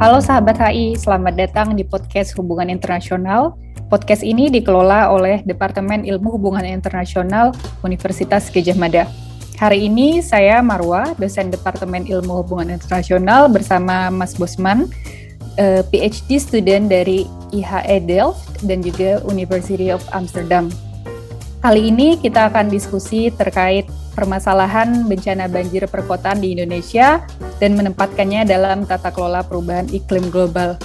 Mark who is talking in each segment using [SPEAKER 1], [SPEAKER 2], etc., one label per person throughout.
[SPEAKER 1] Halo sahabat HI, selamat datang di podcast Hubungan Internasional. Podcast ini dikelola oleh Departemen Ilmu Hubungan Internasional Universitas Gajah Mada. Hari ini saya Marwa, dosen Departemen Ilmu Hubungan Internasional bersama Mas Bosman, eh, PhD student dari IHE Delft dan juga University of Amsterdam. Kali ini kita akan diskusi terkait permasalahan bencana banjir perkotaan di Indonesia dan menempatkannya dalam tata kelola perubahan iklim global.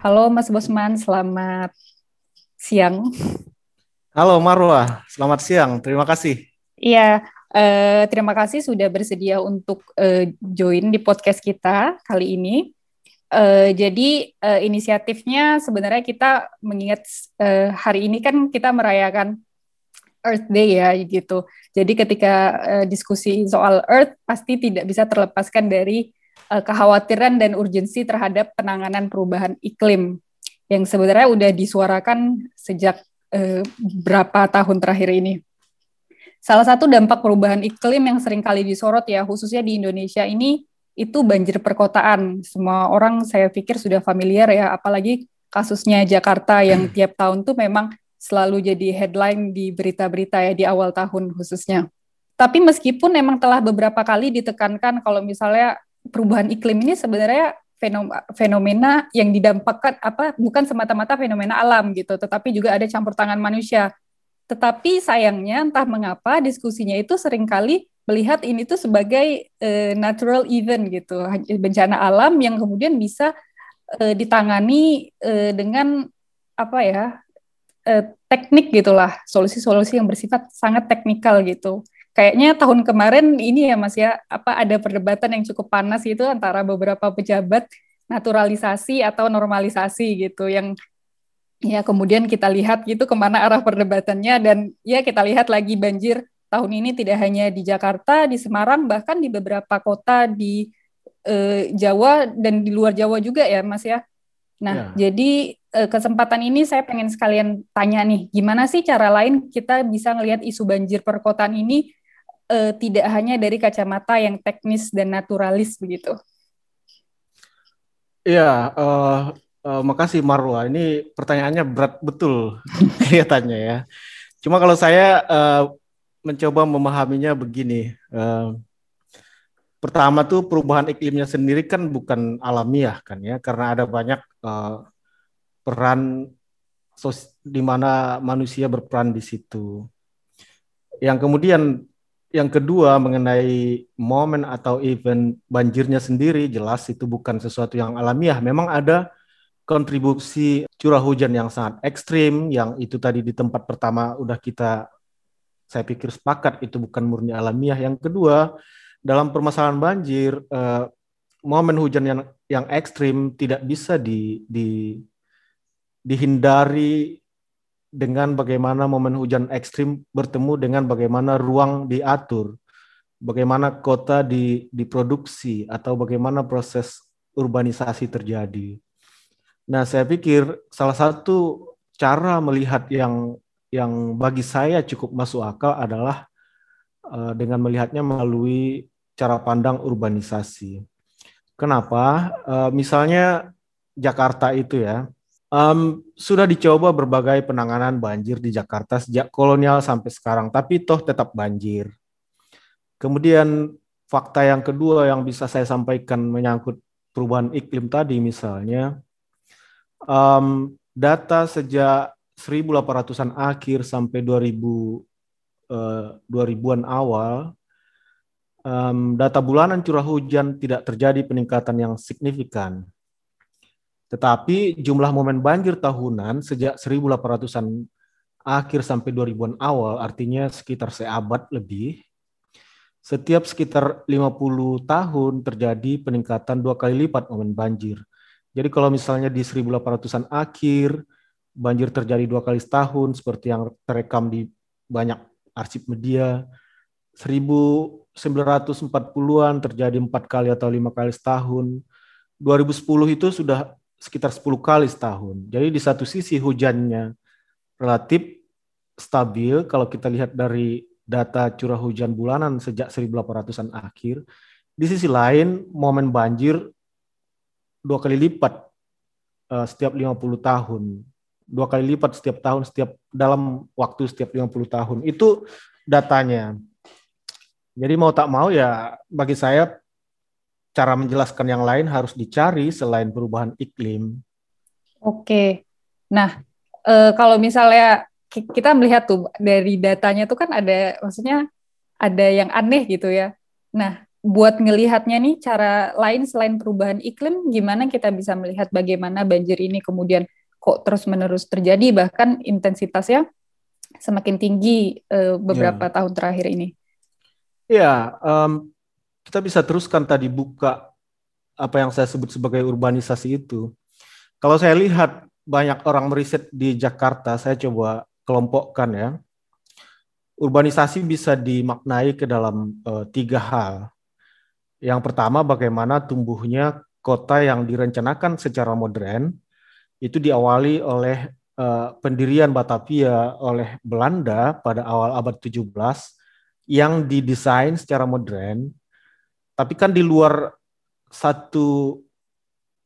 [SPEAKER 1] Halo Mas Bosman, selamat siang.
[SPEAKER 2] Halo Marwa, selamat siang. Terima kasih.
[SPEAKER 1] Iya, eh, terima kasih sudah bersedia untuk eh, join di podcast kita kali ini. Eh, jadi eh, inisiatifnya sebenarnya kita mengingat eh, hari ini kan kita merayakan Earth Day ya gitu. Jadi ketika eh, diskusi soal Earth pasti tidak bisa terlepaskan dari eh, kekhawatiran dan urgensi terhadap penanganan perubahan iklim yang sebenarnya udah disuarakan sejak eh, berapa tahun terakhir ini. Salah satu dampak perubahan iklim yang sering kali disorot ya, khususnya di Indonesia ini, itu banjir perkotaan. Semua orang saya pikir sudah familiar ya, apalagi kasusnya Jakarta yang tiap tahun tuh memang selalu jadi headline di berita-berita ya di awal tahun khususnya. Tapi meskipun memang telah beberapa kali ditekankan kalau misalnya perubahan iklim ini sebenarnya fenomena yang didampakkan apa bukan semata-mata fenomena alam gitu, tetapi juga ada campur tangan manusia. Tetapi sayangnya entah mengapa diskusinya itu sering kali melihat ini tuh sebagai uh, natural event gitu, bencana alam yang kemudian bisa uh, ditangani uh, dengan apa ya uh, teknik gitulah, solusi-solusi yang bersifat sangat teknikal gitu kayaknya tahun kemarin ini ya Mas ya, apa ada perdebatan yang cukup panas itu antara beberapa pejabat naturalisasi atau normalisasi gitu yang ya kemudian kita lihat gitu ke mana arah perdebatannya dan ya kita lihat lagi banjir tahun ini tidak hanya di Jakarta, di Semarang bahkan di beberapa kota di eh, Jawa dan di luar Jawa juga ya Mas ya. Nah, ya. jadi eh, kesempatan ini saya pengen sekalian tanya nih, gimana sih cara lain kita bisa ngelihat isu banjir perkotaan ini uh, tidak hanya dari kacamata yang teknis dan naturalis begitu.
[SPEAKER 2] Iya, uh, uh, makasih Marwa. Ini pertanyaannya berat betul kelihatannya ya. Cuma kalau saya uh, mencoba memahaminya begini. Uh, pertama tuh perubahan iklimnya sendiri kan bukan alamiah kan ya, karena ada banyak uh, peran di mana manusia berperan di situ. Yang kemudian yang kedua mengenai momen atau event banjirnya sendiri jelas itu bukan sesuatu yang alamiah. Memang ada kontribusi curah hujan yang sangat ekstrim yang itu tadi di tempat pertama udah kita saya pikir sepakat itu bukan murni alamiah. Yang kedua dalam permasalahan banjir eh, momen hujan yang yang ekstrim tidak bisa di, di dihindari dengan bagaimana momen hujan ekstrim bertemu dengan bagaimana ruang diatur, bagaimana kota di, diproduksi, atau bagaimana proses urbanisasi terjadi. Nah, saya pikir salah satu cara melihat yang yang bagi saya cukup masuk akal adalah uh, dengan melihatnya melalui cara pandang urbanisasi. Kenapa? Uh, misalnya Jakarta itu ya, Um, sudah dicoba berbagai penanganan banjir di Jakarta sejak kolonial sampai sekarang, tapi toh tetap banjir. Kemudian fakta yang kedua yang bisa saya sampaikan menyangkut perubahan iklim tadi misalnya, um, data sejak 1800-an akhir sampai 2000 uh, 2000-an awal, um, data bulanan curah hujan tidak terjadi peningkatan yang signifikan tetapi jumlah momen banjir tahunan sejak 1800-an akhir sampai 2000-an awal, artinya sekitar seabad lebih, setiap sekitar 50 tahun terjadi peningkatan dua kali lipat momen banjir. Jadi kalau misalnya di 1800-an akhir, banjir terjadi dua kali setahun, seperti yang terekam di banyak arsip media, 1940-an terjadi empat kali atau lima kali setahun, 2010 itu sudah sekitar 10 kali setahun. Jadi di satu sisi hujannya relatif stabil kalau kita lihat dari data curah hujan bulanan sejak 1800-an akhir. Di sisi lain momen banjir dua kali lipat uh, setiap 50 tahun. Dua kali lipat setiap tahun setiap dalam waktu setiap 50 tahun. Itu datanya. Jadi mau tak mau ya bagi saya cara menjelaskan yang lain harus dicari selain perubahan iklim.
[SPEAKER 1] Oke. Nah, e, kalau misalnya kita melihat tuh dari datanya tuh kan ada maksudnya ada yang aneh gitu ya. Nah, buat ngelihatnya nih cara lain selain perubahan iklim gimana kita bisa melihat bagaimana banjir ini kemudian kok terus-menerus terjadi bahkan intensitasnya semakin tinggi e, beberapa ya. tahun terakhir ini.
[SPEAKER 2] Ya, um, kita bisa teruskan tadi buka apa yang saya sebut sebagai urbanisasi itu. Kalau saya lihat banyak orang meriset di Jakarta, saya coba kelompokkan ya. Urbanisasi bisa dimaknai ke dalam uh, tiga hal. Yang pertama, bagaimana tumbuhnya kota yang direncanakan secara modern itu diawali oleh uh, pendirian Batavia oleh Belanda pada awal abad 17 yang didesain secara modern tapi kan di luar satu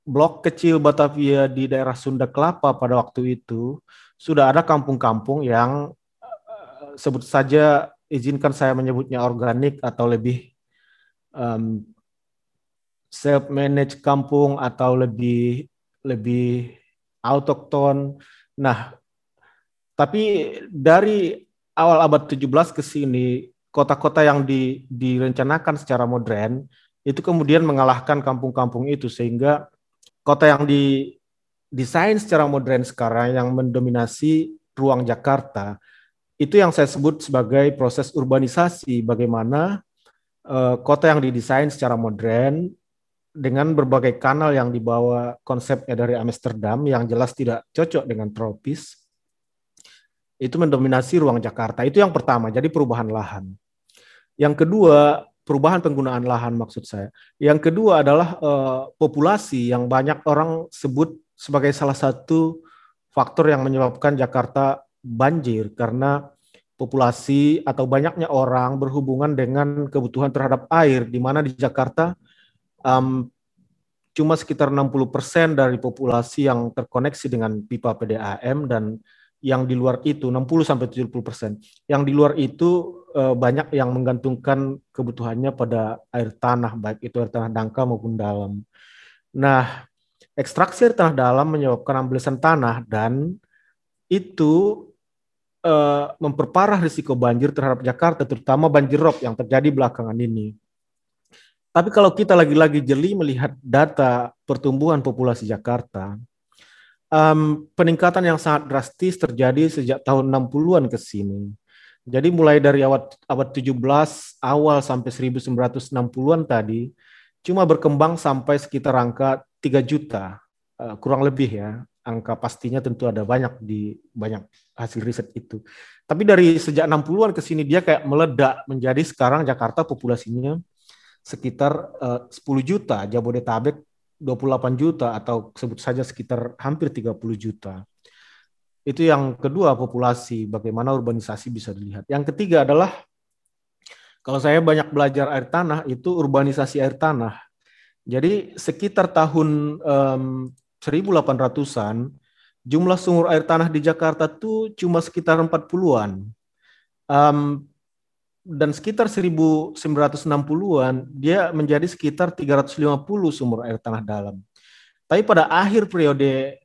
[SPEAKER 2] blok kecil Batavia di daerah Sunda Kelapa pada waktu itu sudah ada kampung-kampung yang uh, sebut saja izinkan saya menyebutnya organik atau lebih um, self managed kampung atau lebih lebih autokton. Nah, tapi dari awal abad 17 ke sini kota-kota yang di, direncanakan secara modern itu kemudian mengalahkan kampung-kampung itu sehingga kota yang didesain secara modern sekarang yang mendominasi ruang Jakarta itu yang saya sebut sebagai proses urbanisasi bagaimana uh, kota yang didesain secara modern dengan berbagai kanal yang dibawa konsepnya dari Amsterdam yang jelas tidak cocok dengan tropis itu mendominasi ruang Jakarta. Itu yang pertama, jadi perubahan lahan. Yang kedua, perubahan penggunaan lahan maksud saya. Yang kedua adalah uh, populasi yang banyak orang sebut sebagai salah satu faktor yang menyebabkan Jakarta banjir karena populasi atau banyaknya orang berhubungan dengan kebutuhan terhadap air di mana di Jakarta um, cuma sekitar 60% dari populasi yang terkoneksi dengan pipa PDAM dan yang di luar itu 60 sampai 70 persen. Yang di luar itu eh, banyak yang menggantungkan kebutuhannya pada air tanah, baik itu air tanah dangkal maupun dalam. Nah, ekstraksi air tanah dalam menyebabkan amblesan tanah dan itu eh, memperparah risiko banjir terhadap Jakarta, terutama banjir rob yang terjadi belakangan ini. Tapi kalau kita lagi-lagi jeli melihat data pertumbuhan populasi Jakarta, um, peningkatan yang sangat drastis terjadi sejak tahun 60-an ke sini. Jadi mulai dari abad, abad 17 awal sampai 1960-an tadi, cuma berkembang sampai sekitar angka 3 juta, uh, kurang lebih ya. Angka pastinya tentu ada banyak di banyak hasil riset itu. Tapi dari sejak 60-an ke sini dia kayak meledak menjadi sekarang Jakarta populasinya sekitar uh, 10 juta, Jabodetabek 28 juta atau sebut saja sekitar hampir 30 juta. Itu yang kedua populasi, bagaimana urbanisasi bisa dilihat. Yang ketiga adalah kalau saya banyak belajar air tanah itu urbanisasi air tanah. Jadi sekitar tahun um, 1800-an jumlah sumur air tanah di Jakarta tuh cuma sekitar 40-an. Um, dan sekitar 1960-an dia menjadi sekitar 350 sumur air tanah dalam. Tapi pada akhir periode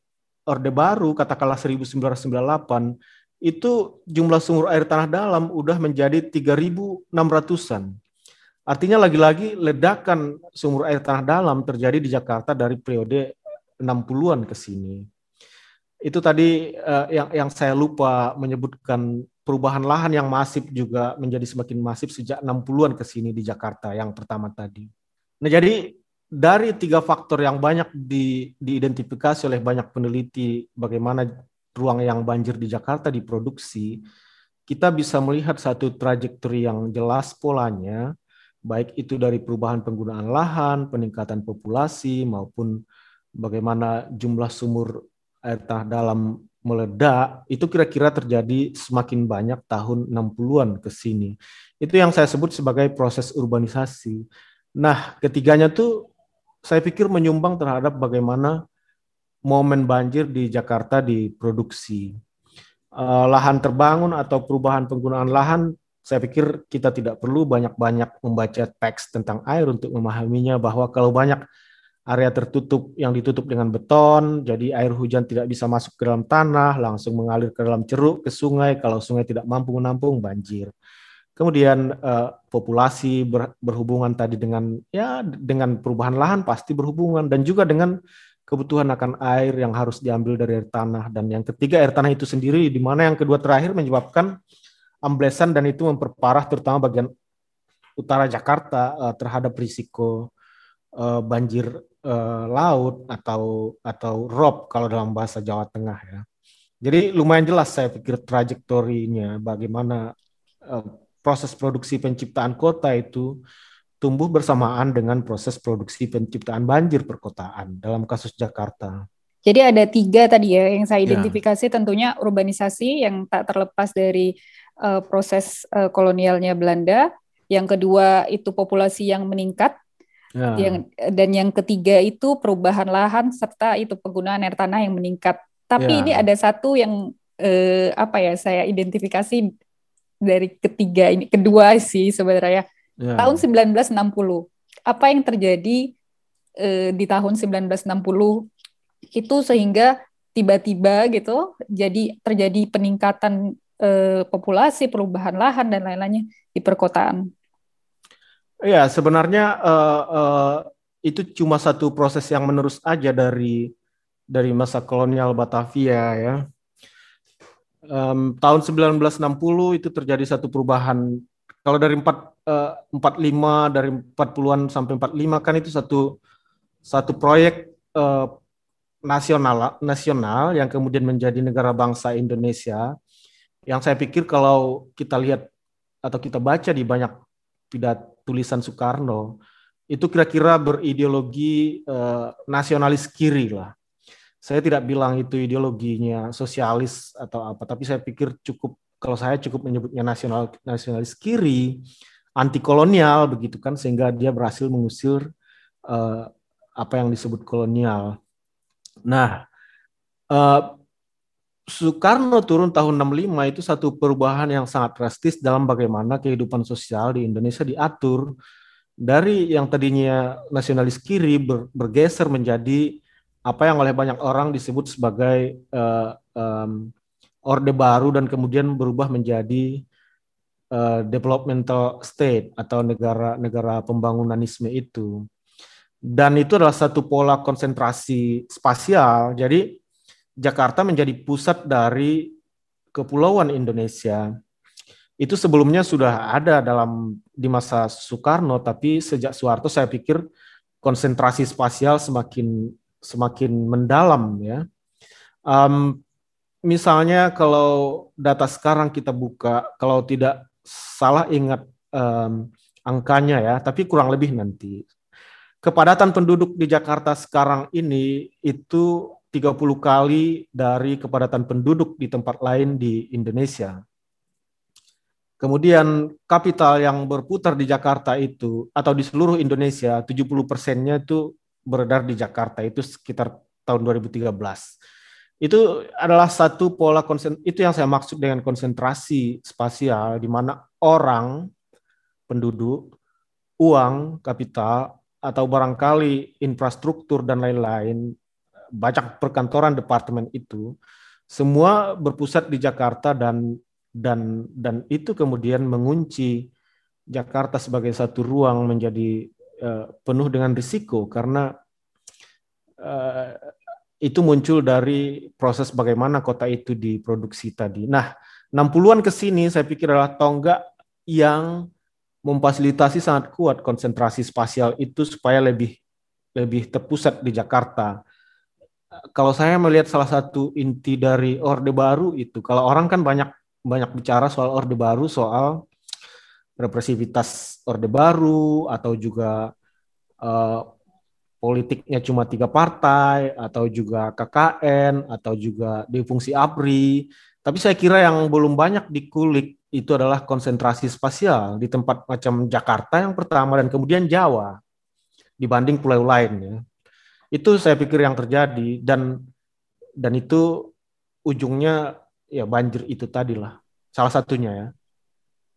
[SPEAKER 2] Orde Baru, katakanlah 1998, itu jumlah sumur air tanah dalam udah menjadi 3.600-an. Artinya lagi-lagi ledakan sumur air tanah dalam terjadi di Jakarta dari periode 60-an ke sini. Itu tadi uh, yang yang saya lupa menyebutkan perubahan lahan yang masif juga menjadi semakin masif sejak 60-an ke sini di Jakarta yang pertama tadi. Nah, jadi dari tiga faktor yang banyak di, diidentifikasi oleh banyak peneliti bagaimana ruang yang banjir di Jakarta diproduksi, kita bisa melihat satu trajektori yang jelas polanya baik itu dari perubahan penggunaan lahan, peningkatan populasi maupun bagaimana jumlah sumur air tanah dalam meledak, itu kira-kira terjadi semakin banyak tahun 60-an ke sini. Itu yang saya sebut sebagai proses urbanisasi. Nah, ketiganya tuh saya pikir menyumbang terhadap bagaimana momen banjir di Jakarta diproduksi. Uh, lahan terbangun atau perubahan penggunaan lahan saya pikir kita tidak perlu banyak-banyak membaca teks tentang air untuk memahaminya bahwa kalau banyak area tertutup yang ditutup dengan beton, jadi air hujan tidak bisa masuk ke dalam tanah, langsung mengalir ke dalam ceruk, ke sungai. Kalau sungai tidak mampu menampung, banjir. Kemudian eh, populasi ber, berhubungan tadi dengan ya dengan perubahan lahan pasti berhubungan dan juga dengan kebutuhan akan air yang harus diambil dari air tanah dan yang ketiga air tanah itu sendiri di mana yang kedua terakhir menyebabkan amblesan dan itu memperparah terutama bagian utara Jakarta uh, terhadap risiko uh, banjir uh, laut atau atau rob kalau dalam bahasa Jawa Tengah ya. Jadi lumayan jelas saya pikir trajektorinya bagaimana uh, proses produksi penciptaan kota itu tumbuh bersamaan dengan proses produksi penciptaan banjir perkotaan dalam kasus Jakarta.
[SPEAKER 1] Jadi ada tiga tadi ya yang saya ya. identifikasi ya. tentunya urbanisasi yang tak terlepas dari uh, proses uh, kolonialnya Belanda. Yang kedua itu populasi yang meningkat. Ya. Yang dan yang ketiga itu perubahan lahan serta itu penggunaan air tanah yang meningkat. Tapi ya. ini ada satu yang uh, apa ya saya identifikasi dari ketiga ini kedua sih sebenarnya. Ya. Tahun 1960. Apa yang terjadi uh, di tahun 1960 itu sehingga tiba-tiba gitu jadi terjadi peningkatan eh, populasi, perubahan lahan dan lain-lainnya di perkotaan.
[SPEAKER 2] Ya, sebenarnya uh, uh, itu cuma satu proses yang menerus aja dari dari masa kolonial Batavia ya. Um, tahun 1960 itu terjadi satu perubahan. Kalau dari 4 uh, 45 dari 40-an sampai 45 kan itu satu satu proyek uh, nasional nasional yang kemudian menjadi negara bangsa Indonesia yang saya pikir kalau kita lihat atau kita baca di banyak pidat tulisan Soekarno itu kira-kira berideologi eh, nasionalis kiri lah. Saya tidak bilang itu ideologinya sosialis atau apa, tapi saya pikir cukup kalau saya cukup menyebutnya nasional nasionalis kiri, anti kolonial begitu kan sehingga dia berhasil mengusir eh, apa yang disebut kolonial. Nah, eh, Soekarno turun tahun 65 itu satu perubahan yang sangat drastis dalam bagaimana kehidupan sosial di Indonesia diatur dari yang tadinya nasionalis kiri ber, bergeser menjadi apa yang oleh banyak orang disebut sebagai uh, um, orde baru dan kemudian berubah menjadi uh, developmental state atau negara-negara pembangunanisme itu. Dan itu adalah satu pola konsentrasi spasial. Jadi Jakarta menjadi pusat dari kepulauan Indonesia. Itu sebelumnya sudah ada dalam di masa Soekarno, tapi sejak Soeharto saya pikir konsentrasi spasial semakin semakin mendalam ya. Um, misalnya kalau data sekarang kita buka, kalau tidak salah ingat um, angkanya ya, tapi kurang lebih nanti kepadatan penduduk di Jakarta sekarang ini itu 30 kali dari kepadatan penduduk di tempat lain di Indonesia. Kemudian kapital yang berputar di Jakarta itu atau di seluruh Indonesia 70 persennya itu beredar di Jakarta itu sekitar tahun 2013. Itu adalah satu pola konsen itu yang saya maksud dengan konsentrasi spasial di mana orang penduduk, uang, kapital atau barangkali infrastruktur dan lain-lain banyak perkantoran departemen itu semua berpusat di Jakarta dan dan dan itu kemudian mengunci Jakarta sebagai satu ruang menjadi uh, penuh dengan risiko karena uh, itu muncul dari proses bagaimana kota itu diproduksi tadi. Nah, 60-an ke sini saya pikir adalah tonggak yang memfasilitasi sangat kuat konsentrasi spasial itu supaya lebih lebih terpusat di Jakarta kalau saya melihat salah satu inti dari Orde Baru itu, kalau orang kan banyak banyak bicara soal Orde Baru, soal represivitas Orde Baru atau juga uh, politiknya cuma tiga partai atau juga KKN atau juga di fungsi APRI. Tapi saya kira yang belum banyak dikulik itu adalah konsentrasi spasial di tempat macam Jakarta yang pertama dan kemudian Jawa dibanding pulau lain ya. Itu saya pikir yang terjadi dan dan itu ujungnya ya banjir itu tadi lah salah satunya ya.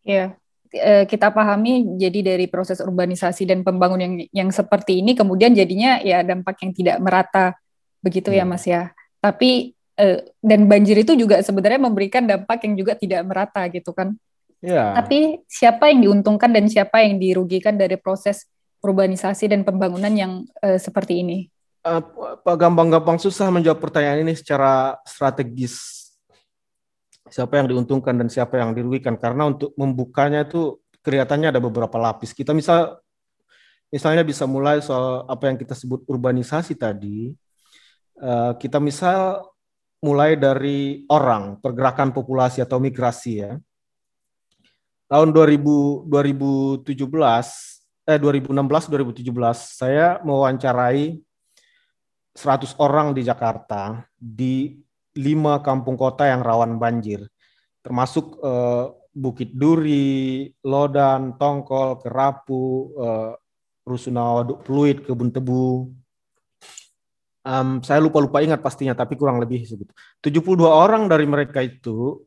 [SPEAKER 1] Iya. Eh, kita pahami jadi dari proses urbanisasi dan pembangunan yang yang seperti ini kemudian jadinya ya dampak yang tidak merata begitu ya, hmm. ya Mas ya. Tapi eh, dan banjir itu juga sebenarnya memberikan dampak yang juga tidak merata gitu kan. Ya. Tapi siapa yang diuntungkan dan siapa yang dirugikan dari proses urbanisasi dan pembangunan yang uh, seperti ini?
[SPEAKER 2] Uh, Pak gampang-gampang susah menjawab pertanyaan ini secara strategis siapa yang diuntungkan dan siapa yang dirugikan karena untuk membukanya itu kelihatannya ada beberapa lapis. Kita misal misalnya bisa mulai soal apa yang kita sebut urbanisasi tadi. Uh, kita misal mulai dari orang, pergerakan populasi atau migrasi ya. Tahun 2000, 2017 eh 2016 2017 saya mewawancarai 100 orang di Jakarta di lima kampung kota yang rawan banjir, termasuk eh, Bukit Duri, Lodan, Tongkol, Kerapu, eh, Rusunawa, Pluit, Kebun Tebu. Um, saya lupa-lupa ingat pastinya, tapi kurang lebih segitu. 72 orang dari mereka itu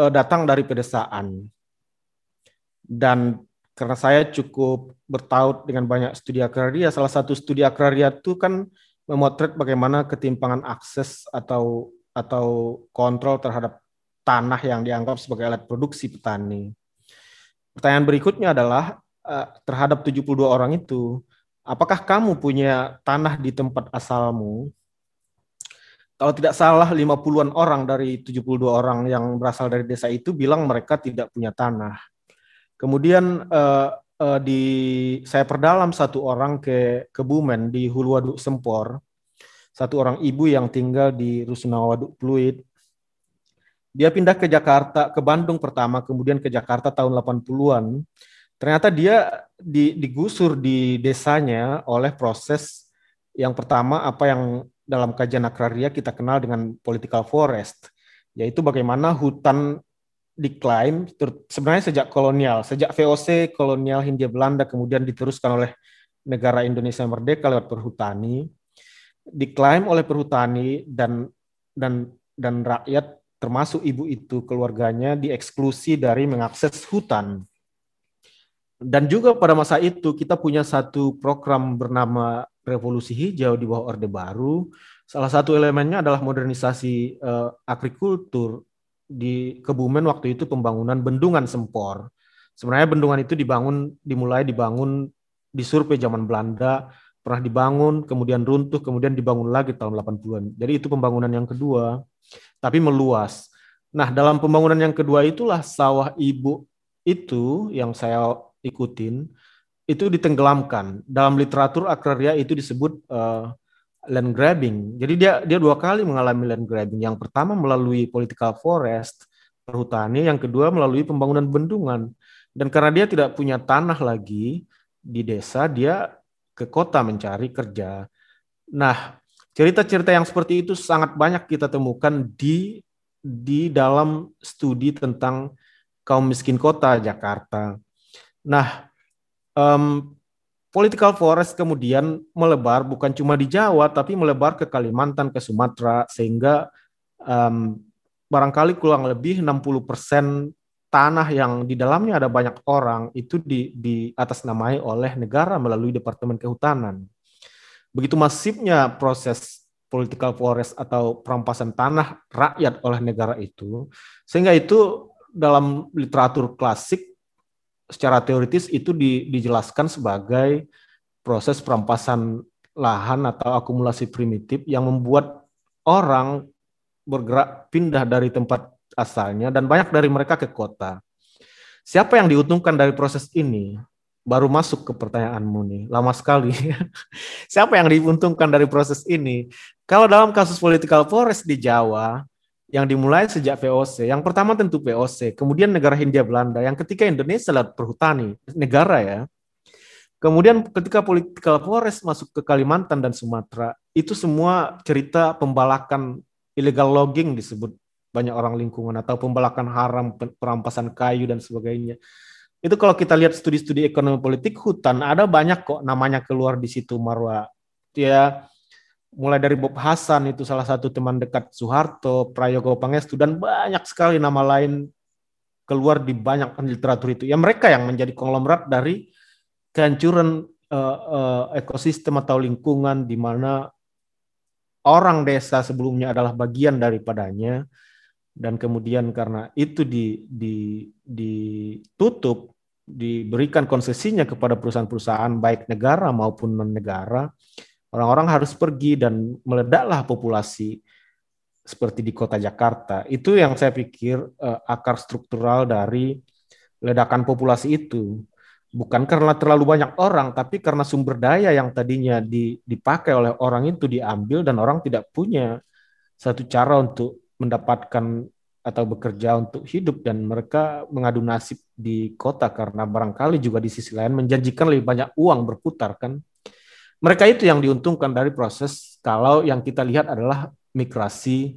[SPEAKER 2] eh, datang dari pedesaan. Dan karena saya cukup bertaut dengan banyak studi agraria, salah satu studi agraria itu kan memotret bagaimana ketimpangan akses atau atau kontrol terhadap tanah yang dianggap sebagai alat produksi petani. Pertanyaan berikutnya adalah eh, terhadap 72 orang itu, apakah kamu punya tanah di tempat asalmu? Kalau tidak salah 50-an orang dari 72 orang yang berasal dari desa itu bilang mereka tidak punya tanah. Kemudian eh, eh, di saya perdalam satu orang ke Kebumen di Huluwaduk Sempor satu orang ibu yang tinggal di Rusunawa Waduk Pluit. Dia pindah ke Jakarta, ke Bandung pertama, kemudian ke Jakarta tahun 80-an. Ternyata dia digusur di desanya oleh proses yang pertama apa yang dalam kajian agraria kita kenal dengan political forest, yaitu bagaimana hutan diklaim sebenarnya sejak kolonial, sejak VOC kolonial Hindia Belanda kemudian diteruskan oleh negara Indonesia merdeka lewat perhutani diklaim oleh perhutani dan dan dan rakyat termasuk ibu itu keluarganya dieksklusi dari mengakses hutan. Dan juga pada masa itu kita punya satu program bernama Revolusi Hijau di bawah Orde Baru. Salah satu elemennya adalah modernisasi uh, agrikultur di Kebumen waktu itu pembangunan bendungan Sempor. Sebenarnya bendungan itu dibangun dimulai dibangun di survei zaman Belanda pernah dibangun, kemudian runtuh, kemudian dibangun lagi tahun 80-an. Jadi itu pembangunan yang kedua, tapi meluas. Nah, dalam pembangunan yang kedua itulah sawah ibu itu yang saya ikutin, itu ditenggelamkan. Dalam literatur agraria itu disebut uh, land grabbing. Jadi dia dia dua kali mengalami land grabbing. Yang pertama melalui political forest, perhutani, yang kedua melalui pembangunan bendungan. Dan karena dia tidak punya tanah lagi di desa, dia ke kota mencari kerja. Nah, cerita-cerita yang seperti itu sangat banyak kita temukan di di dalam studi tentang kaum miskin kota Jakarta. Nah, um, political forest kemudian melebar bukan cuma di Jawa, tapi melebar ke Kalimantan, ke Sumatera, sehingga um, barangkali kurang lebih 60 persen tanah yang di dalamnya ada banyak orang itu di, di atas namai oleh negara melalui Departemen Kehutanan. Begitu masifnya proses political forest atau perampasan tanah rakyat oleh negara itu, sehingga itu dalam literatur klasik secara teoritis itu di, dijelaskan sebagai proses perampasan lahan atau akumulasi primitif yang membuat orang bergerak pindah dari tempat asalnya dan banyak dari mereka ke kota. Siapa yang diuntungkan dari proses ini? Baru masuk ke pertanyaanmu nih, lama sekali. Siapa yang diuntungkan dari proses ini? Kalau dalam kasus political forest di Jawa, yang dimulai sejak VOC. Yang pertama tentu VOC, kemudian negara Hindia Belanda, yang ketiga Indonesia lewat perhutani, negara ya. Kemudian ketika political forest masuk ke Kalimantan dan Sumatera, itu semua cerita pembalakan illegal logging disebut banyak orang lingkungan atau pembalakan haram, perampasan kayu dan sebagainya. Itu kalau kita lihat studi-studi ekonomi politik hutan ada banyak kok namanya keluar di situ Marwa. Ya mulai dari Bob Hasan itu salah satu teman dekat Soeharto, Prayogo Pangestu dan banyak sekali nama lain keluar di banyak literatur itu. Ya mereka yang menjadi konglomerat dari kehancuran uh, uh, ekosistem atau lingkungan di mana orang desa sebelumnya adalah bagian daripadanya dan kemudian karena itu di, di, ditutup diberikan konsesinya kepada perusahaan-perusahaan baik negara maupun non negara orang-orang harus pergi dan meledaklah populasi seperti di kota Jakarta. Itu yang saya pikir uh, akar struktural dari ledakan populasi itu. Bukan karena terlalu banyak orang, tapi karena sumber daya yang tadinya dipakai oleh orang itu diambil dan orang tidak punya satu cara untuk mendapatkan atau bekerja untuk hidup dan mereka mengadu nasib di kota karena barangkali juga di sisi lain menjanjikan lebih banyak uang berputar kan mereka itu yang diuntungkan dari proses kalau yang kita lihat adalah migrasi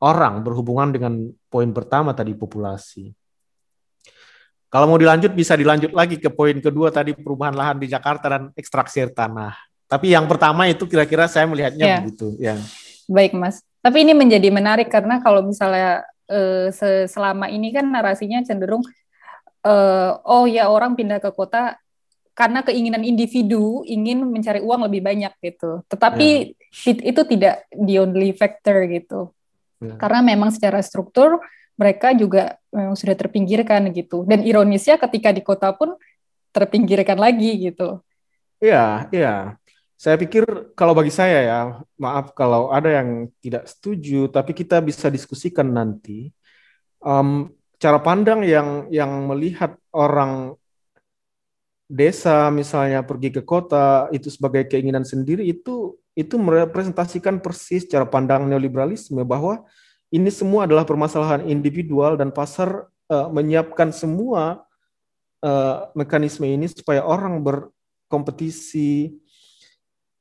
[SPEAKER 2] orang berhubungan dengan poin pertama tadi populasi. Kalau mau dilanjut bisa dilanjut lagi ke poin kedua tadi perubahan lahan di Jakarta dan ekstraksi air tanah. Tapi yang pertama itu kira-kira saya melihatnya ya. begitu. Ya.
[SPEAKER 1] Baik Mas. Tapi ini menjadi menarik karena kalau misalnya eh, selama ini kan narasinya cenderung eh, oh ya orang pindah ke kota karena keinginan individu ingin mencari uang lebih banyak gitu. Tetapi yeah. itu tidak the only factor gitu. Yeah. Karena memang secara struktur mereka juga memang sudah terpinggirkan gitu. Dan ironisnya ketika di kota pun terpinggirkan lagi gitu.
[SPEAKER 2] Iya, iya. Saya pikir kalau bagi saya ya, maaf kalau ada yang tidak setuju, tapi kita bisa diskusikan nanti. Um, cara pandang yang yang melihat orang desa misalnya pergi ke kota itu sebagai keinginan sendiri itu itu merepresentasikan persis cara pandang neoliberalisme bahwa ini semua adalah permasalahan individual dan pasar uh, menyiapkan semua uh, mekanisme ini supaya orang berkompetisi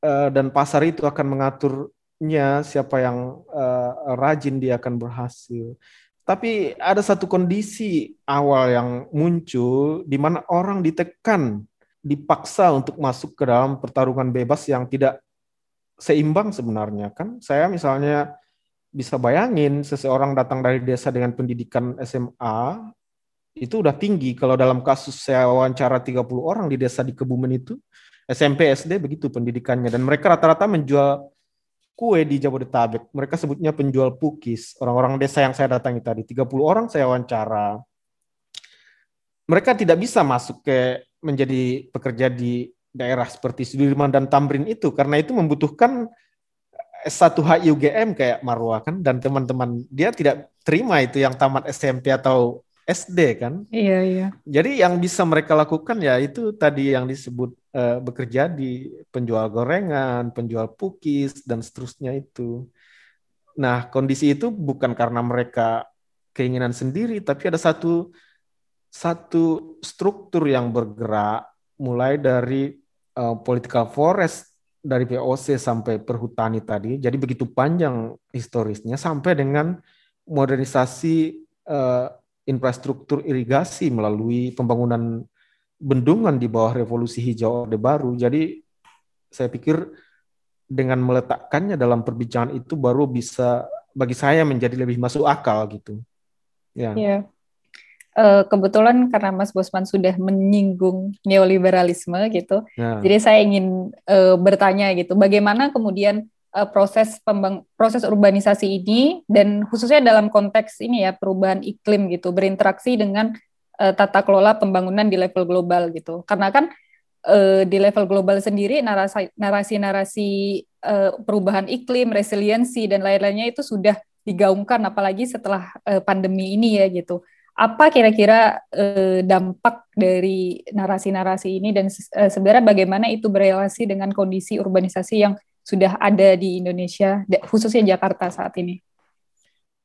[SPEAKER 2] uh, dan pasar itu akan mengaturnya siapa yang uh, rajin dia akan berhasil. Tapi ada satu kondisi awal yang muncul di mana orang ditekan, dipaksa untuk masuk ke dalam pertarungan bebas yang tidak seimbang sebenarnya kan. Saya misalnya bisa bayangin seseorang datang dari desa dengan pendidikan SMA itu udah tinggi. Kalau dalam kasus saya wawancara 30 orang di desa di Kebumen itu, SMP, SD begitu pendidikannya. Dan mereka rata-rata menjual kue di Jabodetabek. Mereka sebutnya penjual pukis. Orang-orang desa yang saya datangi tadi, 30 orang saya wawancara. Mereka tidak bisa masuk ke menjadi pekerja di daerah seperti Sudirman dan Tamrin itu karena itu membutuhkan S1 HIUGM kayak Marwa kan dan teman-teman dia tidak terima itu yang tamat SMP atau SD kan.
[SPEAKER 1] Iya, iya.
[SPEAKER 2] Jadi yang bisa mereka lakukan ya itu tadi yang disebut uh, bekerja di penjual gorengan, penjual pukis dan seterusnya itu. Nah, kondisi itu bukan karena mereka keinginan sendiri, tapi ada satu satu struktur yang bergerak mulai dari uh, political forest dari VOC sampai perhutani tadi. Jadi begitu panjang historisnya sampai dengan modernisasi uh, infrastruktur irigasi melalui pembangunan bendungan di bawah revolusi hijau Orde Baru. Jadi saya pikir dengan meletakkannya dalam perbincangan itu baru bisa bagi saya menjadi lebih masuk akal gitu.
[SPEAKER 1] Ya. Yeah. Uh, kebetulan karena Mas Bosman sudah menyinggung neoliberalisme gitu, yeah. jadi saya ingin uh, bertanya gitu, bagaimana kemudian uh, proses pembang proses urbanisasi ini dan khususnya dalam konteks ini ya perubahan iklim gitu berinteraksi dengan uh, tata kelola pembangunan di level global gitu karena kan uh, di level global sendiri narasi narasi-narasi uh, perubahan iklim resiliensi dan lain-lainnya itu sudah digaungkan apalagi setelah uh, pandemi ini ya gitu apa kira-kira eh, dampak dari narasi-narasi ini dan eh, sebenarnya bagaimana itu berrelasi dengan kondisi urbanisasi yang sudah ada di Indonesia, khususnya Jakarta saat ini?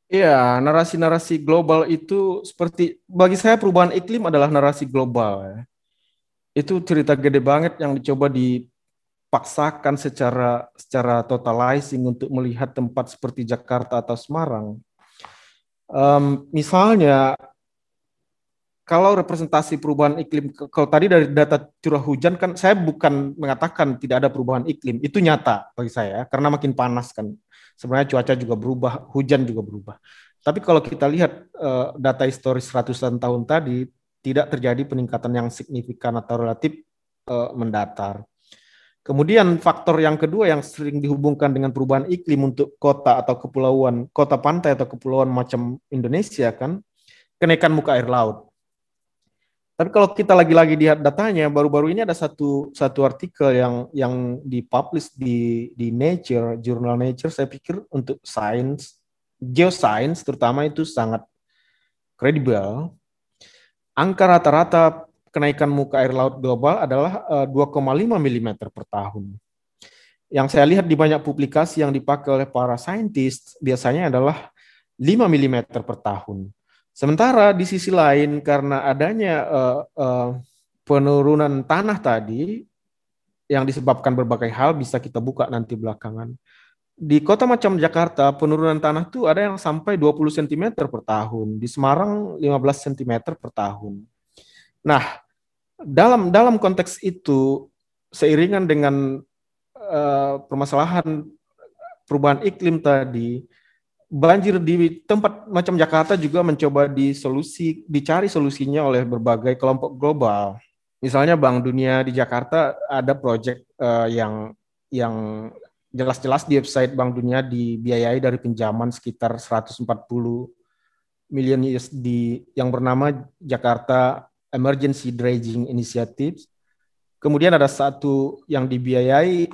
[SPEAKER 2] Iya, narasi-narasi global itu seperti bagi saya perubahan iklim adalah narasi global. Ya. Itu cerita gede banget yang dicoba dipaksakan secara secara totalizing untuk melihat tempat seperti Jakarta atau Semarang. Um, misalnya kalau representasi perubahan iklim, kalau tadi dari data curah hujan kan saya bukan mengatakan tidak ada perubahan iklim, itu nyata bagi saya karena makin panas kan. Sebenarnya cuaca juga berubah, hujan juga berubah. Tapi kalau kita lihat uh, data historis ratusan tahun tadi, tidak terjadi peningkatan yang signifikan atau relatif uh, mendatar. Kemudian faktor yang kedua yang sering dihubungkan dengan perubahan iklim untuk kota atau kepulauan, kota pantai atau kepulauan macam Indonesia kan, kenaikan muka air laut tapi kalau kita lagi-lagi lihat datanya, baru-baru ini ada satu satu artikel yang yang dipublish di di Nature, jurnal Nature. Saya pikir untuk sains, geoscience terutama itu sangat kredibel. Angka rata-rata kenaikan muka air laut global adalah uh, 2,5 mm per tahun. Yang saya lihat di banyak publikasi yang dipakai oleh para saintis biasanya adalah 5 mm per tahun. Sementara di sisi lain karena adanya uh, uh, penurunan tanah tadi yang disebabkan berbagai hal bisa kita buka nanti belakangan. Di kota macam Jakarta penurunan tanah itu ada yang sampai 20 cm per tahun, di Semarang 15 cm per tahun. Nah, dalam dalam konteks itu seiringan dengan uh, permasalahan perubahan iklim tadi, banjir di tempat macam Jakarta juga mencoba disolusi, dicari solusinya oleh berbagai kelompok global. Misalnya Bank Dunia di Jakarta ada proyek uh, yang yang jelas-jelas di website Bank Dunia dibiayai dari pinjaman sekitar 140 miliar USD yang bernama Jakarta Emergency Dredging Initiative. Kemudian ada satu yang dibiayai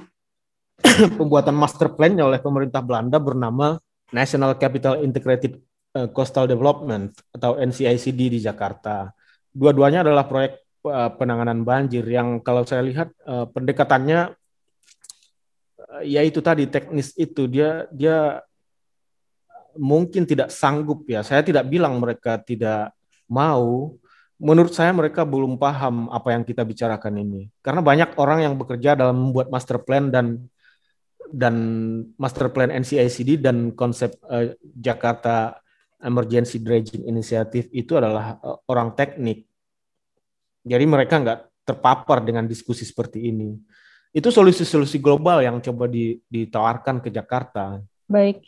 [SPEAKER 2] pembuatan master plan-nya oleh pemerintah Belanda bernama National Capital Integrated eh, Coastal Development atau NCICD di Jakarta. Dua-duanya adalah proyek eh, penanganan banjir yang kalau saya lihat eh, pendekatannya ya itu tadi teknis itu dia dia mungkin tidak sanggup ya. Saya tidak bilang mereka tidak mau. Menurut saya mereka belum paham apa yang kita bicarakan ini. Karena banyak orang yang bekerja dalam membuat master plan dan dan master plan NCICD dan konsep uh, Jakarta Emergency Dredging Initiative itu adalah uh, orang teknik. Jadi mereka nggak terpapar dengan diskusi seperti ini. Itu solusi-solusi global yang coba ditawarkan ke Jakarta.
[SPEAKER 1] Baik,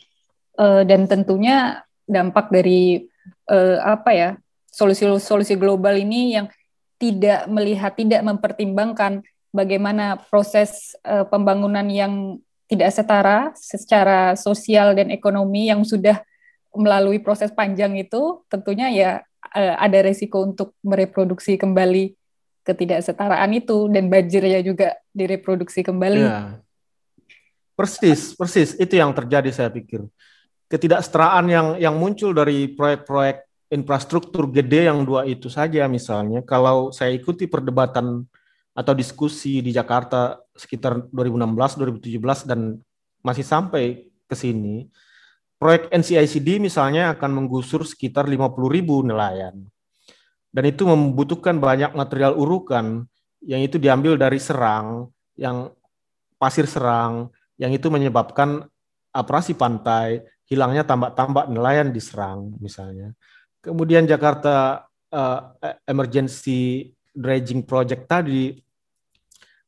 [SPEAKER 1] uh, dan tentunya dampak dari uh, apa ya solusi-solusi global ini yang tidak melihat, tidak mempertimbangkan bagaimana proses uh, pembangunan yang tidak setara secara sosial dan ekonomi yang sudah melalui proses panjang itu tentunya ya eh, ada resiko untuk mereproduksi kembali ketidaksetaraan itu dan banjirnya juga direproduksi kembali. Ya.
[SPEAKER 2] Persis, persis itu yang terjadi saya pikir. Ketidaksetaraan yang yang muncul dari proyek-proyek infrastruktur gede yang dua itu saja misalnya kalau saya ikuti perdebatan atau diskusi di Jakarta sekitar 2016, 2017 dan masih sampai ke sini, proyek NCICD misalnya akan menggusur sekitar 50 ribu nelayan. Dan itu membutuhkan banyak material urukan yang itu diambil dari serang, yang pasir serang, yang itu menyebabkan operasi pantai, hilangnya tambak-tambak nelayan di serang misalnya. Kemudian Jakarta uh, Emergency dredging project tadi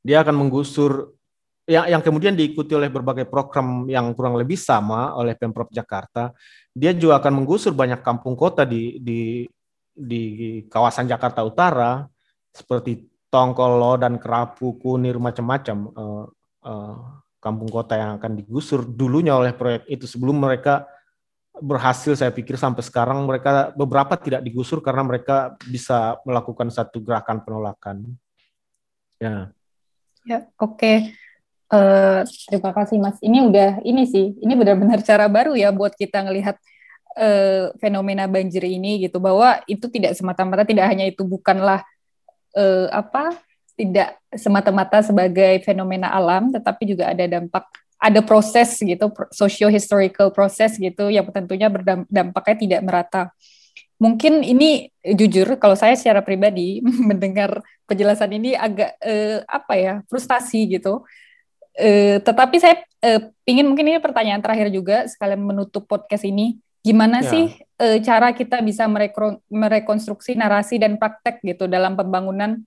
[SPEAKER 2] dia akan menggusur yang yang kemudian diikuti oleh berbagai program yang kurang lebih sama oleh Pemprov Jakarta. Dia juga akan menggusur banyak kampung kota di di di kawasan Jakarta Utara seperti Tongkolo dan Kerapu, Kunir macam-macam uh, uh, kampung kota yang akan digusur dulunya oleh proyek itu sebelum mereka berhasil saya pikir sampai sekarang mereka beberapa tidak digusur karena mereka bisa melakukan satu gerakan penolakan.
[SPEAKER 1] Ya. Ya, oke. Okay. Uh, eh, terima kasih Mas. Ini udah ini sih, ini benar-benar cara baru ya buat kita ngelihat uh, fenomena banjir ini gitu bahwa itu tidak semata-mata tidak hanya itu bukanlah uh, apa tidak semata-mata sebagai fenomena alam tetapi juga ada dampak ada proses gitu, socio-historical proses gitu yang tentunya berdampaknya tidak merata. Mungkin ini jujur kalau saya secara pribadi mendengar penjelasan ini agak eh, apa ya frustasi gitu. Eh, tetapi saya eh, ingin mungkin ini pertanyaan terakhir juga sekalian menutup podcast ini. Gimana ya. sih eh, cara kita bisa merekonstruksi narasi dan praktek gitu dalam pembangunan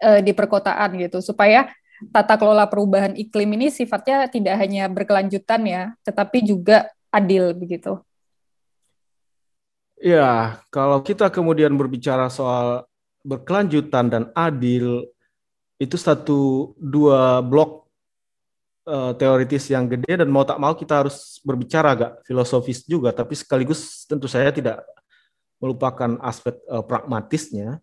[SPEAKER 1] eh, di perkotaan gitu supaya tata kelola perubahan iklim ini sifatnya tidak hanya berkelanjutan ya, tetapi juga adil begitu.
[SPEAKER 2] Ya, kalau kita kemudian berbicara soal berkelanjutan dan adil, itu satu dua blok uh, teoritis yang gede dan mau tak mau kita harus berbicara agak filosofis juga, tapi sekaligus tentu saya tidak melupakan aspek uh, pragmatisnya.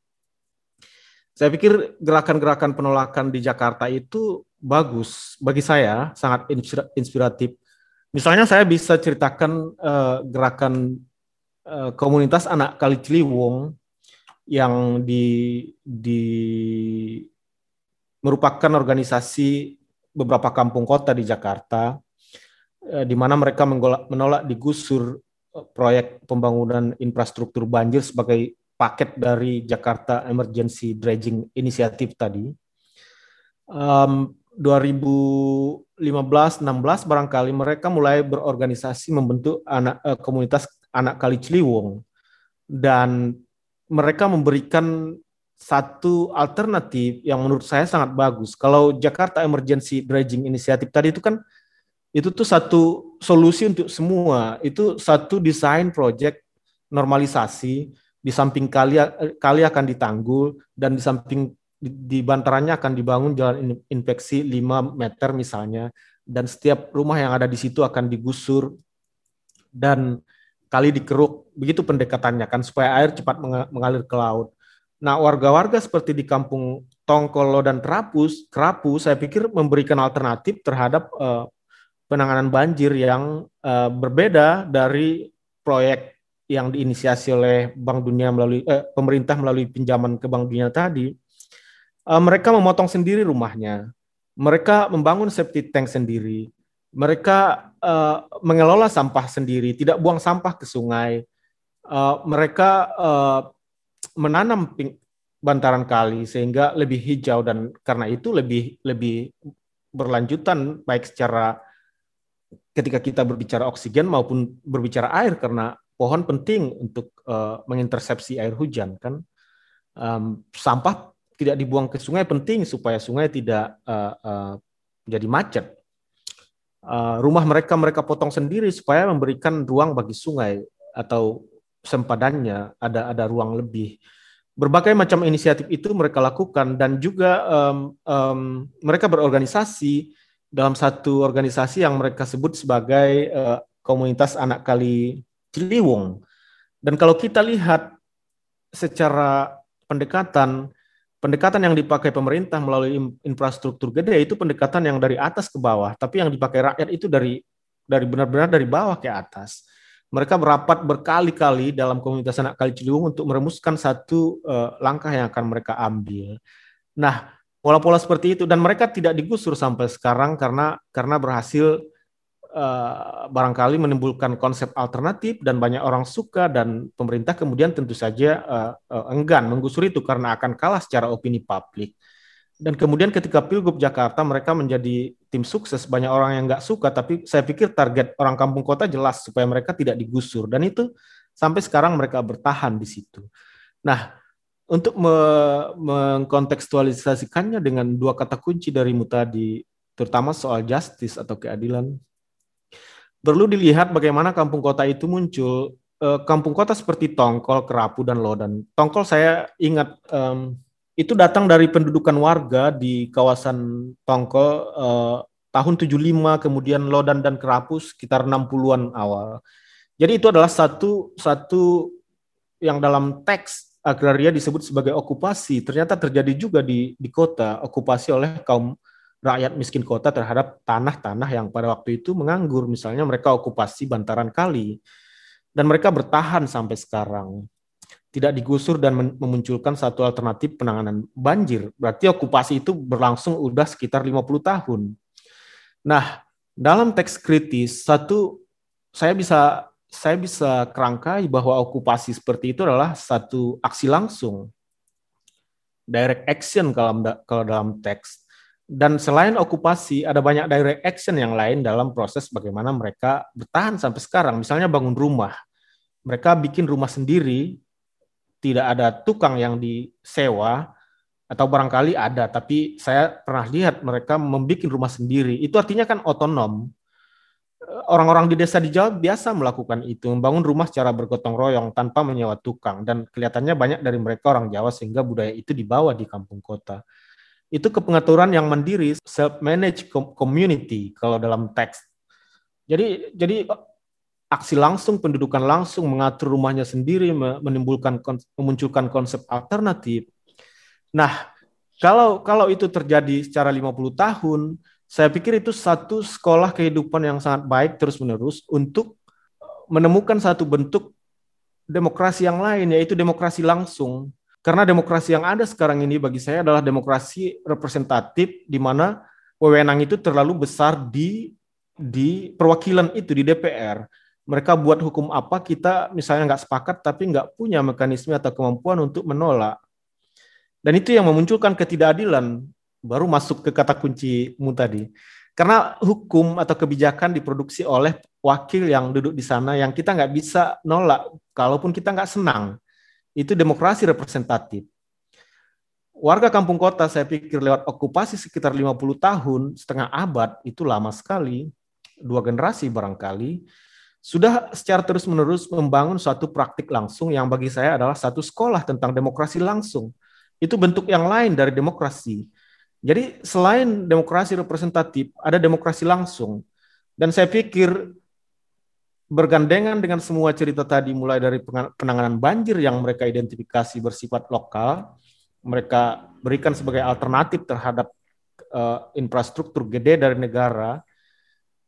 [SPEAKER 2] Saya pikir gerakan-gerakan penolakan di Jakarta itu bagus bagi saya, sangat inspiratif. Misalnya saya bisa ceritakan uh, gerakan uh, komunitas anak Kali Ciliwung yang di, di merupakan organisasi beberapa kampung kota di Jakarta, uh, di mana mereka menolak digusur proyek pembangunan infrastruktur banjir sebagai paket dari Jakarta Emergency Dredging Initiative tadi. Um, 2015-16 barangkali mereka mulai berorganisasi membentuk anak uh, komunitas anak Kali Ciliwung dan mereka memberikan satu alternatif yang menurut saya sangat bagus. Kalau Jakarta Emergency Dredging Initiative tadi itu kan itu tuh satu solusi untuk semua. Itu satu desain project normalisasi di samping kali kali akan ditanggul dan di samping di, di bantarannya akan dibangun jalan infeksi 5 meter misalnya dan setiap rumah yang ada di situ akan digusur dan kali dikeruk begitu pendekatannya kan supaya air cepat mengalir ke laut. Nah, warga-warga seperti di kampung Tongkolo dan Terapus, Kerapu saya pikir memberikan alternatif terhadap uh, penanganan banjir yang uh, berbeda dari proyek yang diinisiasi oleh Bank Dunia melalui eh, pemerintah melalui pinjaman ke Bank Dunia tadi, uh, mereka memotong sendiri rumahnya, mereka membangun septic tank sendiri, mereka uh, mengelola sampah sendiri, tidak buang sampah ke sungai, uh, mereka uh, menanam bantaran kali sehingga lebih hijau dan karena itu lebih lebih berlanjutan baik secara ketika kita berbicara oksigen maupun berbicara air karena pohon penting untuk uh, mengintersepsi air hujan kan. Um, sampah tidak dibuang ke sungai penting supaya sungai tidak uh, uh, jadi macet. Uh, rumah mereka mereka potong sendiri supaya memberikan ruang bagi sungai atau sempadannya ada ada ruang lebih. Berbagai macam inisiatif itu mereka lakukan dan juga um, um, mereka berorganisasi dalam satu organisasi yang mereka sebut sebagai uh, komunitas anak kali Ciliwung. Dan kalau kita lihat secara pendekatan, pendekatan yang dipakai pemerintah melalui infrastruktur gede itu pendekatan yang dari atas ke bawah, tapi yang dipakai rakyat itu dari dari benar-benar dari bawah ke atas. Mereka merapat berkali-kali dalam komunitas anak kali Ciliwung untuk meremuskan satu uh, langkah yang akan mereka ambil. Nah, pola-pola seperti itu dan mereka tidak digusur sampai sekarang karena karena berhasil uh, barangkali menimbulkan konsep alternatif dan banyak orang suka dan pemerintah kemudian tentu saja uh, uh, enggan menggusur itu karena akan kalah secara opini publik. Dan kemudian ketika Pilgub Jakarta mereka menjadi tim sukses banyak orang yang nggak suka tapi saya pikir target orang kampung kota jelas supaya mereka tidak digusur dan itu sampai sekarang mereka bertahan di situ. Nah, untuk me mengkontekstualisasikannya dengan dua kata kunci dari tadi, terutama soal justice atau keadilan, perlu dilihat bagaimana kampung kota itu muncul. Eh, kampung kota seperti Tongkol, Kerapu, dan Lodan. Tongkol saya ingat um, itu datang dari pendudukan warga di kawasan Tongkol uh, tahun 75, kemudian Lodan dan Kerapu sekitar 60-an awal. Jadi itu adalah satu satu yang dalam teks agraria disebut sebagai okupasi. Ternyata terjadi juga di di kota, okupasi oleh kaum rakyat miskin kota terhadap tanah-tanah yang pada waktu itu menganggur. Misalnya mereka okupasi bantaran kali. Dan mereka bertahan sampai sekarang. Tidak digusur dan memunculkan satu alternatif penanganan banjir. Berarti okupasi itu berlangsung udah sekitar 50 tahun. Nah, dalam teks kritis satu saya bisa saya bisa kerangkai bahwa okupasi seperti itu adalah satu aksi langsung direct action kalau kalau dalam teks dan selain okupasi ada banyak direct action yang lain dalam proses bagaimana mereka bertahan sampai sekarang misalnya bangun rumah mereka bikin rumah sendiri tidak ada tukang yang disewa atau barangkali ada, tapi saya pernah lihat mereka membuat rumah sendiri. Itu artinya kan otonom. Orang-orang di desa di Jawa biasa melakukan itu, membangun rumah secara bergotong royong tanpa menyewa tukang. Dan kelihatannya banyak dari mereka orang Jawa sehingga budaya itu dibawa di kampung kota. Itu kepengaturan yang mandiri, self-managed community kalau dalam teks. Jadi, jadi aksi langsung, pendudukan langsung, mengatur rumahnya sendiri, menimbulkan memunculkan konsep alternatif Nah, kalau kalau itu terjadi secara 50 tahun, saya pikir itu satu sekolah kehidupan yang sangat baik terus-menerus untuk menemukan satu bentuk demokrasi yang lain, yaitu demokrasi langsung. Karena demokrasi yang ada sekarang ini bagi saya adalah demokrasi representatif di mana wewenang itu terlalu besar di di perwakilan itu di DPR. Mereka buat hukum apa kita misalnya nggak sepakat tapi nggak punya mekanisme atau kemampuan untuk menolak. Dan itu yang memunculkan ketidakadilan, baru masuk ke kata kuncimu tadi. Karena hukum atau kebijakan diproduksi oleh wakil yang duduk di sana yang kita nggak bisa nolak, kalaupun kita nggak senang. Itu demokrasi representatif. Warga kampung kota saya pikir lewat okupasi sekitar 50 tahun, setengah abad, itu lama sekali, dua generasi barangkali, sudah secara terus-menerus membangun suatu praktik langsung yang bagi saya adalah satu sekolah tentang demokrasi langsung itu bentuk yang lain dari demokrasi. Jadi selain demokrasi representatif, ada demokrasi langsung. Dan saya pikir bergandengan dengan semua cerita tadi mulai dari penanganan banjir yang mereka identifikasi bersifat lokal, mereka berikan sebagai alternatif terhadap uh, infrastruktur gede dari negara.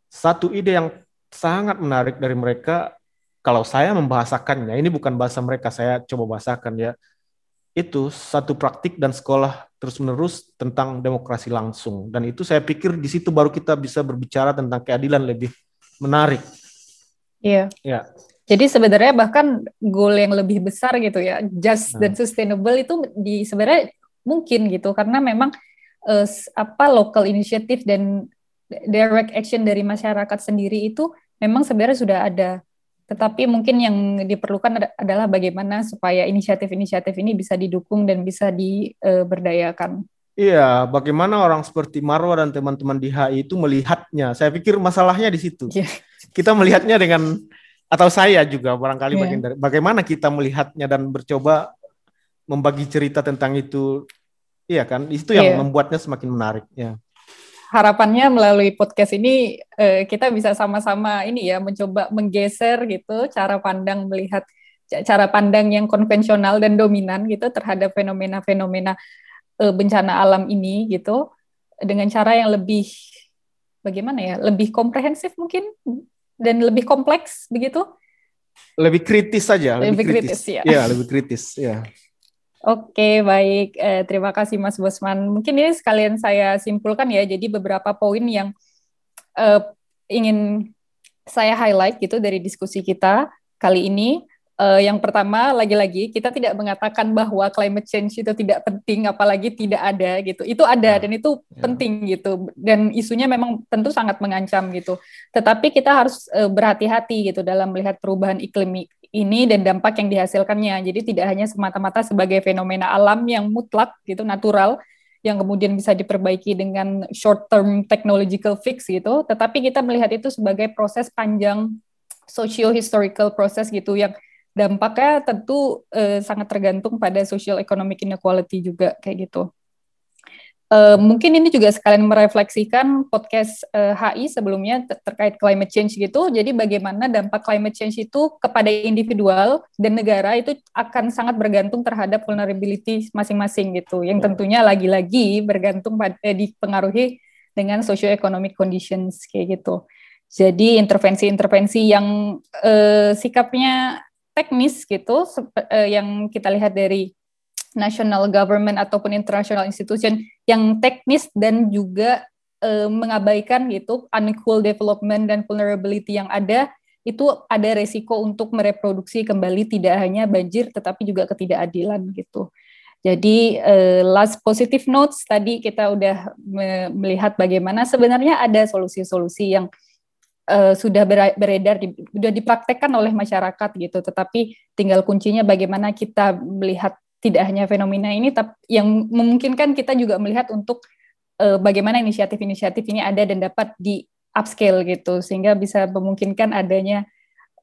[SPEAKER 2] Satu ide yang sangat menarik dari mereka kalau saya membahasakannya, ini bukan bahasa mereka, saya coba bahasakan ya itu satu praktik dan sekolah terus-menerus tentang demokrasi langsung. Dan itu saya pikir di situ baru kita bisa berbicara tentang keadilan lebih menarik.
[SPEAKER 1] Iya. Ya. Jadi sebenarnya bahkan goal yang lebih besar gitu ya, just nah. dan sustainable itu di sebenarnya mungkin gitu karena memang uh, apa local initiative dan direct action dari masyarakat sendiri itu memang sebenarnya sudah ada tetapi mungkin yang diperlukan adalah bagaimana supaya inisiatif-inisiatif ini bisa didukung dan bisa diberdayakan.
[SPEAKER 2] Iya, bagaimana orang seperti Marwa dan teman-teman di HI itu melihatnya. Saya pikir masalahnya di situ. Yeah. Kita melihatnya dengan atau saya juga barangkali yeah. bagian dari bagaimana kita melihatnya dan bercoba membagi cerita tentang itu. Iya kan? Itu yang yeah. membuatnya semakin menarik. Ya
[SPEAKER 1] harapannya melalui podcast ini uh, kita bisa sama-sama ini ya mencoba menggeser gitu cara pandang melihat cara pandang yang konvensional dan dominan gitu terhadap fenomena-fenomena uh, bencana alam ini gitu dengan cara yang lebih bagaimana ya lebih komprehensif mungkin dan lebih kompleks begitu
[SPEAKER 2] lebih kritis saja
[SPEAKER 1] lebih, lebih kritis. kritis
[SPEAKER 2] ya ya lebih kritis ya
[SPEAKER 1] Oke, baik. Eh, terima kasih Mas Bosman. Mungkin ini sekalian saya simpulkan ya. Jadi beberapa poin yang eh, ingin saya highlight gitu dari diskusi kita kali ini. Eh, yang pertama, lagi-lagi kita tidak mengatakan bahwa climate change itu tidak penting, apalagi tidak ada gitu. Itu ada ya, dan itu ya. penting gitu. Dan isunya memang tentu sangat mengancam gitu. Tetapi kita harus eh, berhati-hati gitu dalam melihat perubahan iklim ini dan dampak yang dihasilkannya. Jadi tidak hanya semata-mata sebagai fenomena alam yang mutlak gitu natural yang kemudian bisa diperbaiki dengan short term technological fix gitu, tetapi kita melihat itu sebagai proses panjang socio historical proses gitu yang dampaknya tentu eh, sangat tergantung pada social economic inequality juga kayak gitu. Uh, mungkin ini juga sekalian merefleksikan podcast HI sebelumnya ter terkait climate change gitu. Jadi bagaimana dampak climate change itu kepada individual dan negara itu akan sangat bergantung terhadap vulnerability masing-masing gitu. Yang tentunya lagi-lagi bergantung pada eh, dipengaruhi dengan socio-economic conditions kayak gitu. Jadi intervensi-intervensi yang sikapnya teknis gitu, uh, yang kita lihat dari national government ataupun international institution yang teknis dan juga uh, mengabaikan gitu unequal development dan vulnerability yang ada itu ada resiko untuk mereproduksi kembali tidak hanya banjir tetapi juga ketidakadilan gitu. Jadi uh, last positive notes tadi kita udah melihat bagaimana sebenarnya ada solusi-solusi yang sudah beredar di, sudah dipraktekkan oleh masyarakat gitu. Tetapi tinggal kuncinya bagaimana kita melihat tidak hanya fenomena ini tapi yang memungkinkan kita juga melihat untuk uh, bagaimana inisiatif-inisiatif ini ada dan dapat di upscale gitu sehingga bisa memungkinkan adanya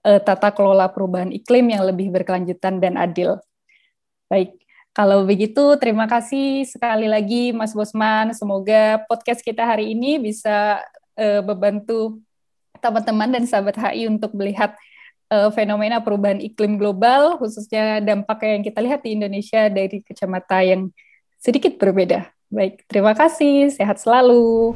[SPEAKER 1] uh, tata kelola perubahan iklim yang lebih berkelanjutan dan adil. Baik, kalau begitu terima kasih sekali lagi Mas Bosman. Semoga podcast kita hari ini bisa uh, membantu teman-teman dan sahabat HI untuk melihat uh, fenomena perubahan iklim global khususnya dampak yang kita lihat di Indonesia dari kacamata yang sedikit berbeda. Baik, terima kasih. Sehat selalu.